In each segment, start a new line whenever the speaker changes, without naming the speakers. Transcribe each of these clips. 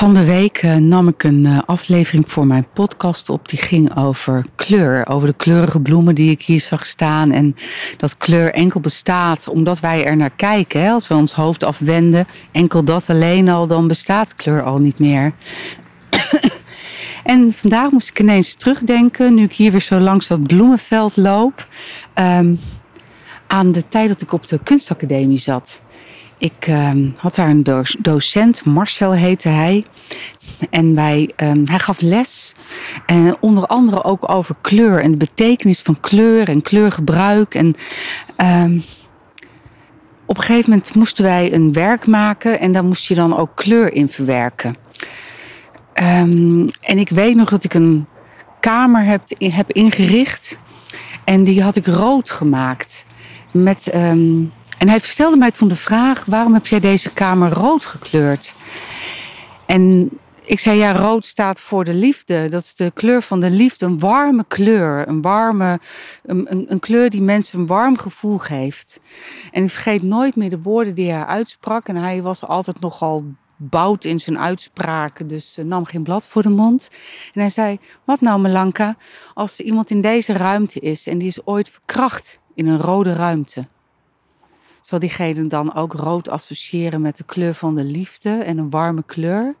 Van de week eh, nam ik een eh, aflevering voor mijn podcast op. Die ging over kleur. Over de kleurige bloemen die ik hier zag staan. En dat kleur enkel bestaat omdat wij er naar kijken. Als we ons hoofd afwenden, enkel dat alleen al, dan bestaat kleur al niet meer. en vandaag moest ik ineens terugdenken, nu ik hier weer zo langs dat bloemenveld loop. ehm, aan de tijd dat ik op de kunstacademie zat. Ik ehm, had daar een do- docent, Marcel heette hij. En wij, ehm, hij gaf les. En onder andere ook over kleur en de betekenis van kleur en kleurgebruik. En ehm, op een gegeven moment moesten wij een werk maken en daar moest je dan ook kleur in verwerken. En ik weet nog dat ik een kamer heb, heb ingericht. En die had ik rood gemaakt. Met, en hij stelde mij toen de vraag: waarom heb jij deze kamer rood gekleurd? En ik zei: ja, rood staat voor de liefde. Dat is de kleur van de liefde. Een warme kleur. Een, warme, een, een, een kleur die mensen een warm gevoel geeft. En ik vergeet nooit meer de woorden die hij uitsprak. En hij was altijd nogal bout in zijn uitspraken, dus eh, nam geen blad voor de mond. En hij zei: Wat nou, Melanka, als er iemand in deze ruimte is en die is ooit verkracht in een rode ruimte? Zal diegene dan ook rood associëren met de kleur van de liefde en een warme kleur?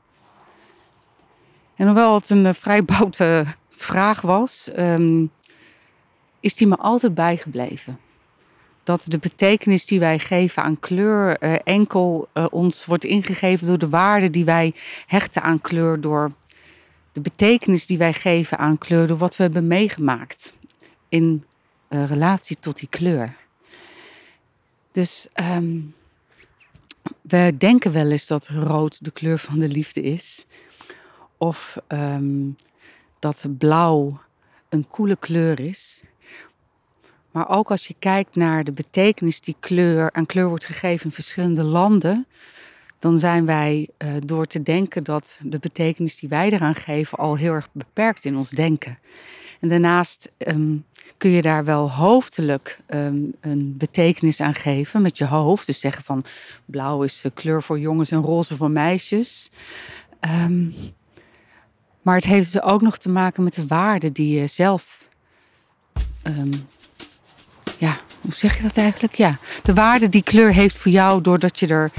En hoewel het een eh, vrij boute vraag was, ehm, is die me altijd bijgebleven. Dat de betekenis die wij geven aan kleur eh, enkel eh, ons wordt ingegeven door de waarde die wij hechten aan kleur, door de betekenis die wij geven aan kleur, door wat we hebben meegemaakt in relatie tot die kleur. Dus ehm, we denken wel eens dat rood de kleur van de liefde is. Of ehm, dat blauw een koele kleur is. Maar ook als je kijkt naar de betekenis die kleur, aan kleur wordt gegeven in verschillende landen, dan zijn wij eh, door te denken dat de betekenis die wij eraan geven al heel erg beperkt in ons denken. En daarnaast ehm, kun je daar wel hoofdelijk ehm, een betekenis aan geven met je hoofd. Dus zeggen van blauw is de kleur voor jongens en roze voor meisjes. Ehm, maar het heeft dus ook nog te maken met de waarde die je zelf. ehm, ja, hoe zeg je dat eigenlijk? Ja, de waarde die kleur heeft voor jou doordat je er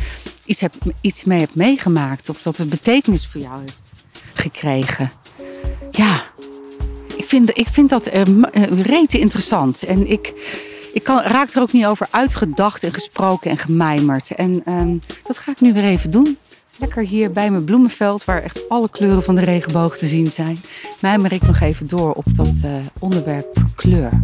iets, hebt, iets mee hebt meegemaakt. Of dat het betekenis voor jou heeft gekregen. Ja, ik vind dat eh, m- eh, rete interessant. En ik, ik kan, raak er ook niet over uitgedacht en gesproken en gemijmerd. En ehm, dat ga ik nu weer even doen. Lekker hier bij mijn bloemenveld, waar echt alle kleuren van de regenboog te zien zijn. Mijmer ik nog even door op dat eh, onderwerp kleur.